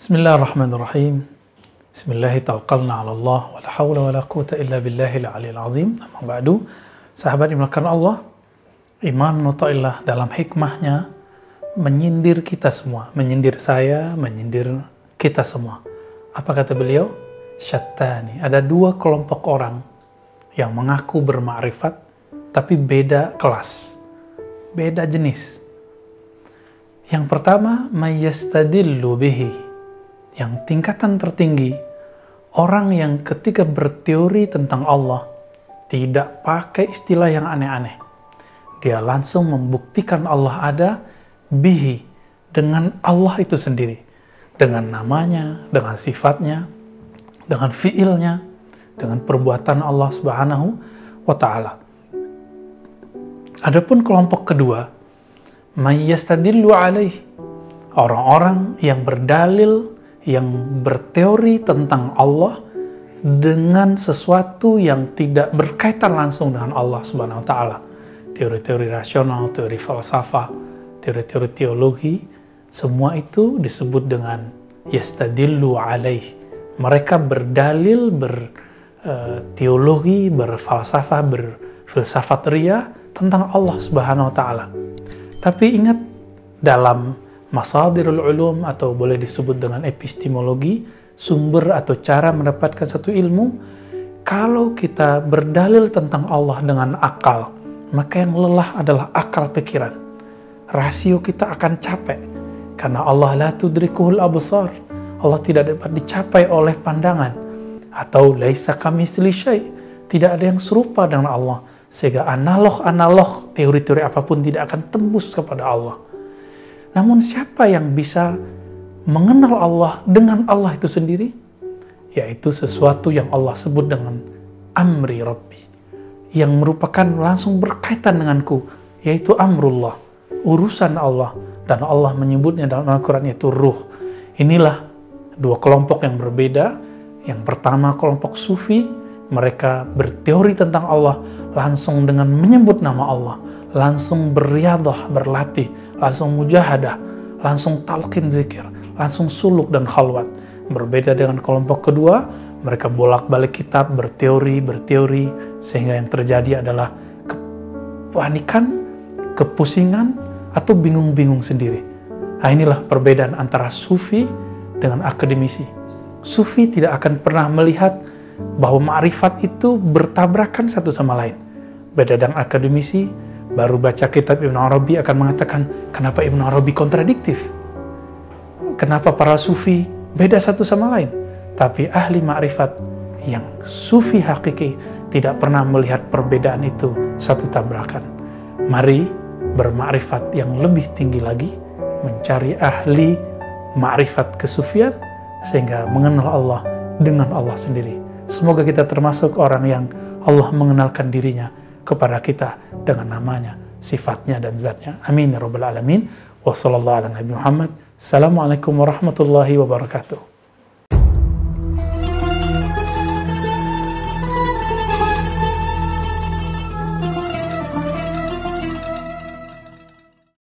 Bismillahirrahmanirrahim. Bismillahirrahmanirrahim. Wa la hawla wa la quwata illa billahil aliyil azim. Amma ba'du. Sahabat dimakan Allah, Imam Nuta'illah dalam hikmahnya menyindir kita semua, menyindir saya, menyindir kita semua. Apa kata beliau? Syattani. Ada dua kelompok orang yang mengaku bermakrifat tapi beda kelas, beda jenis. Yang pertama, mayyastadillu bihi yang tingkatan tertinggi, orang yang ketika berteori tentang Allah tidak pakai istilah yang aneh-aneh. Dia langsung membuktikan Allah ada bihi dengan Allah itu sendiri. Dengan namanya, dengan sifatnya, dengan fiilnya, dengan perbuatan Allah Subhanahu wa taala. Adapun kelompok kedua, mayyastadillu alaih. Orang-orang yang berdalil yang berteori tentang Allah dengan sesuatu yang tidak berkaitan langsung dengan Allah Subhanahu wa taala. Teori-teori rasional, teori falsafah, teori-teori teologi, semua itu disebut dengan yastadillu alaih. Mereka berdalil, berteologi, berfalsafah, berfilsafat ria tentang Allah Subhanahu wa taala. Tapi ingat dalam masadirul ulum atau boleh disebut dengan epistemologi, sumber atau cara mendapatkan satu ilmu, kalau kita berdalil tentang Allah dengan akal, maka yang lelah adalah akal pikiran. Rasio kita akan capek karena Allah la tudrikuhul absar. Allah tidak dapat dicapai oleh pandangan atau laisa kami syai. Tidak ada yang serupa dengan Allah sehingga analog-analog teori-teori apa pun tidak akan tembus kepada Allah. Namun siapa yang bisa mengenal Allah dengan Allah itu sendiri? Yaitu sesuatu yang Allah sebut dengan amri Rabbi. Yang merupakan langsung berkaitan denganku, yaitu amrullah, urusan Allah. Dan Allah menyebutnya dalam Al-Quran yaitu ruh. Inilah dua kelompok yang berbeda. Yang pertama kelompok sufi, mereka berteori tentang Allah langsung dengan menyebut nama Allah, langsung beriadah, berlatih, langsung mujahadah, langsung talqin zikir, langsung suluk dan khalwat. Berbeda dengan kelompok kedua, mereka bolak-balik kitab, berteori, berteori, sehingga yang terjadi adalah kepanikan, kepusingan, atau bingung-bingung sendiri. Nah inilah perbedaan antara sufi dengan akademisi. Sufi tidak akan pernah melihat bahwa ma'rifat itu bertabrakan satu sama lain. Beda dengan akademisi, baru baca kitab Ibn Arabi akan mengatakan kenapa Ibn Arabi kontradiktif. Kenapa para sufi beda satu sama lain. Tapi ahli ma'rifat yang sufi hakiki tidak pernah melihat perbedaan itu satu tabrakan. Mari bermakrifat yang lebih tinggi lagi, mencari ahli ma'rifat kesufian sehingga mengenal Allah dengan Allah sendiri. Semoga kita termasuk orang yang Allah mengenalkan dirinya kepada kita dengan namanya, sifatnya dan zatnya. Amin ya rabbal alamin. Wassalamualaikum warahmatullahi wabarakatuh.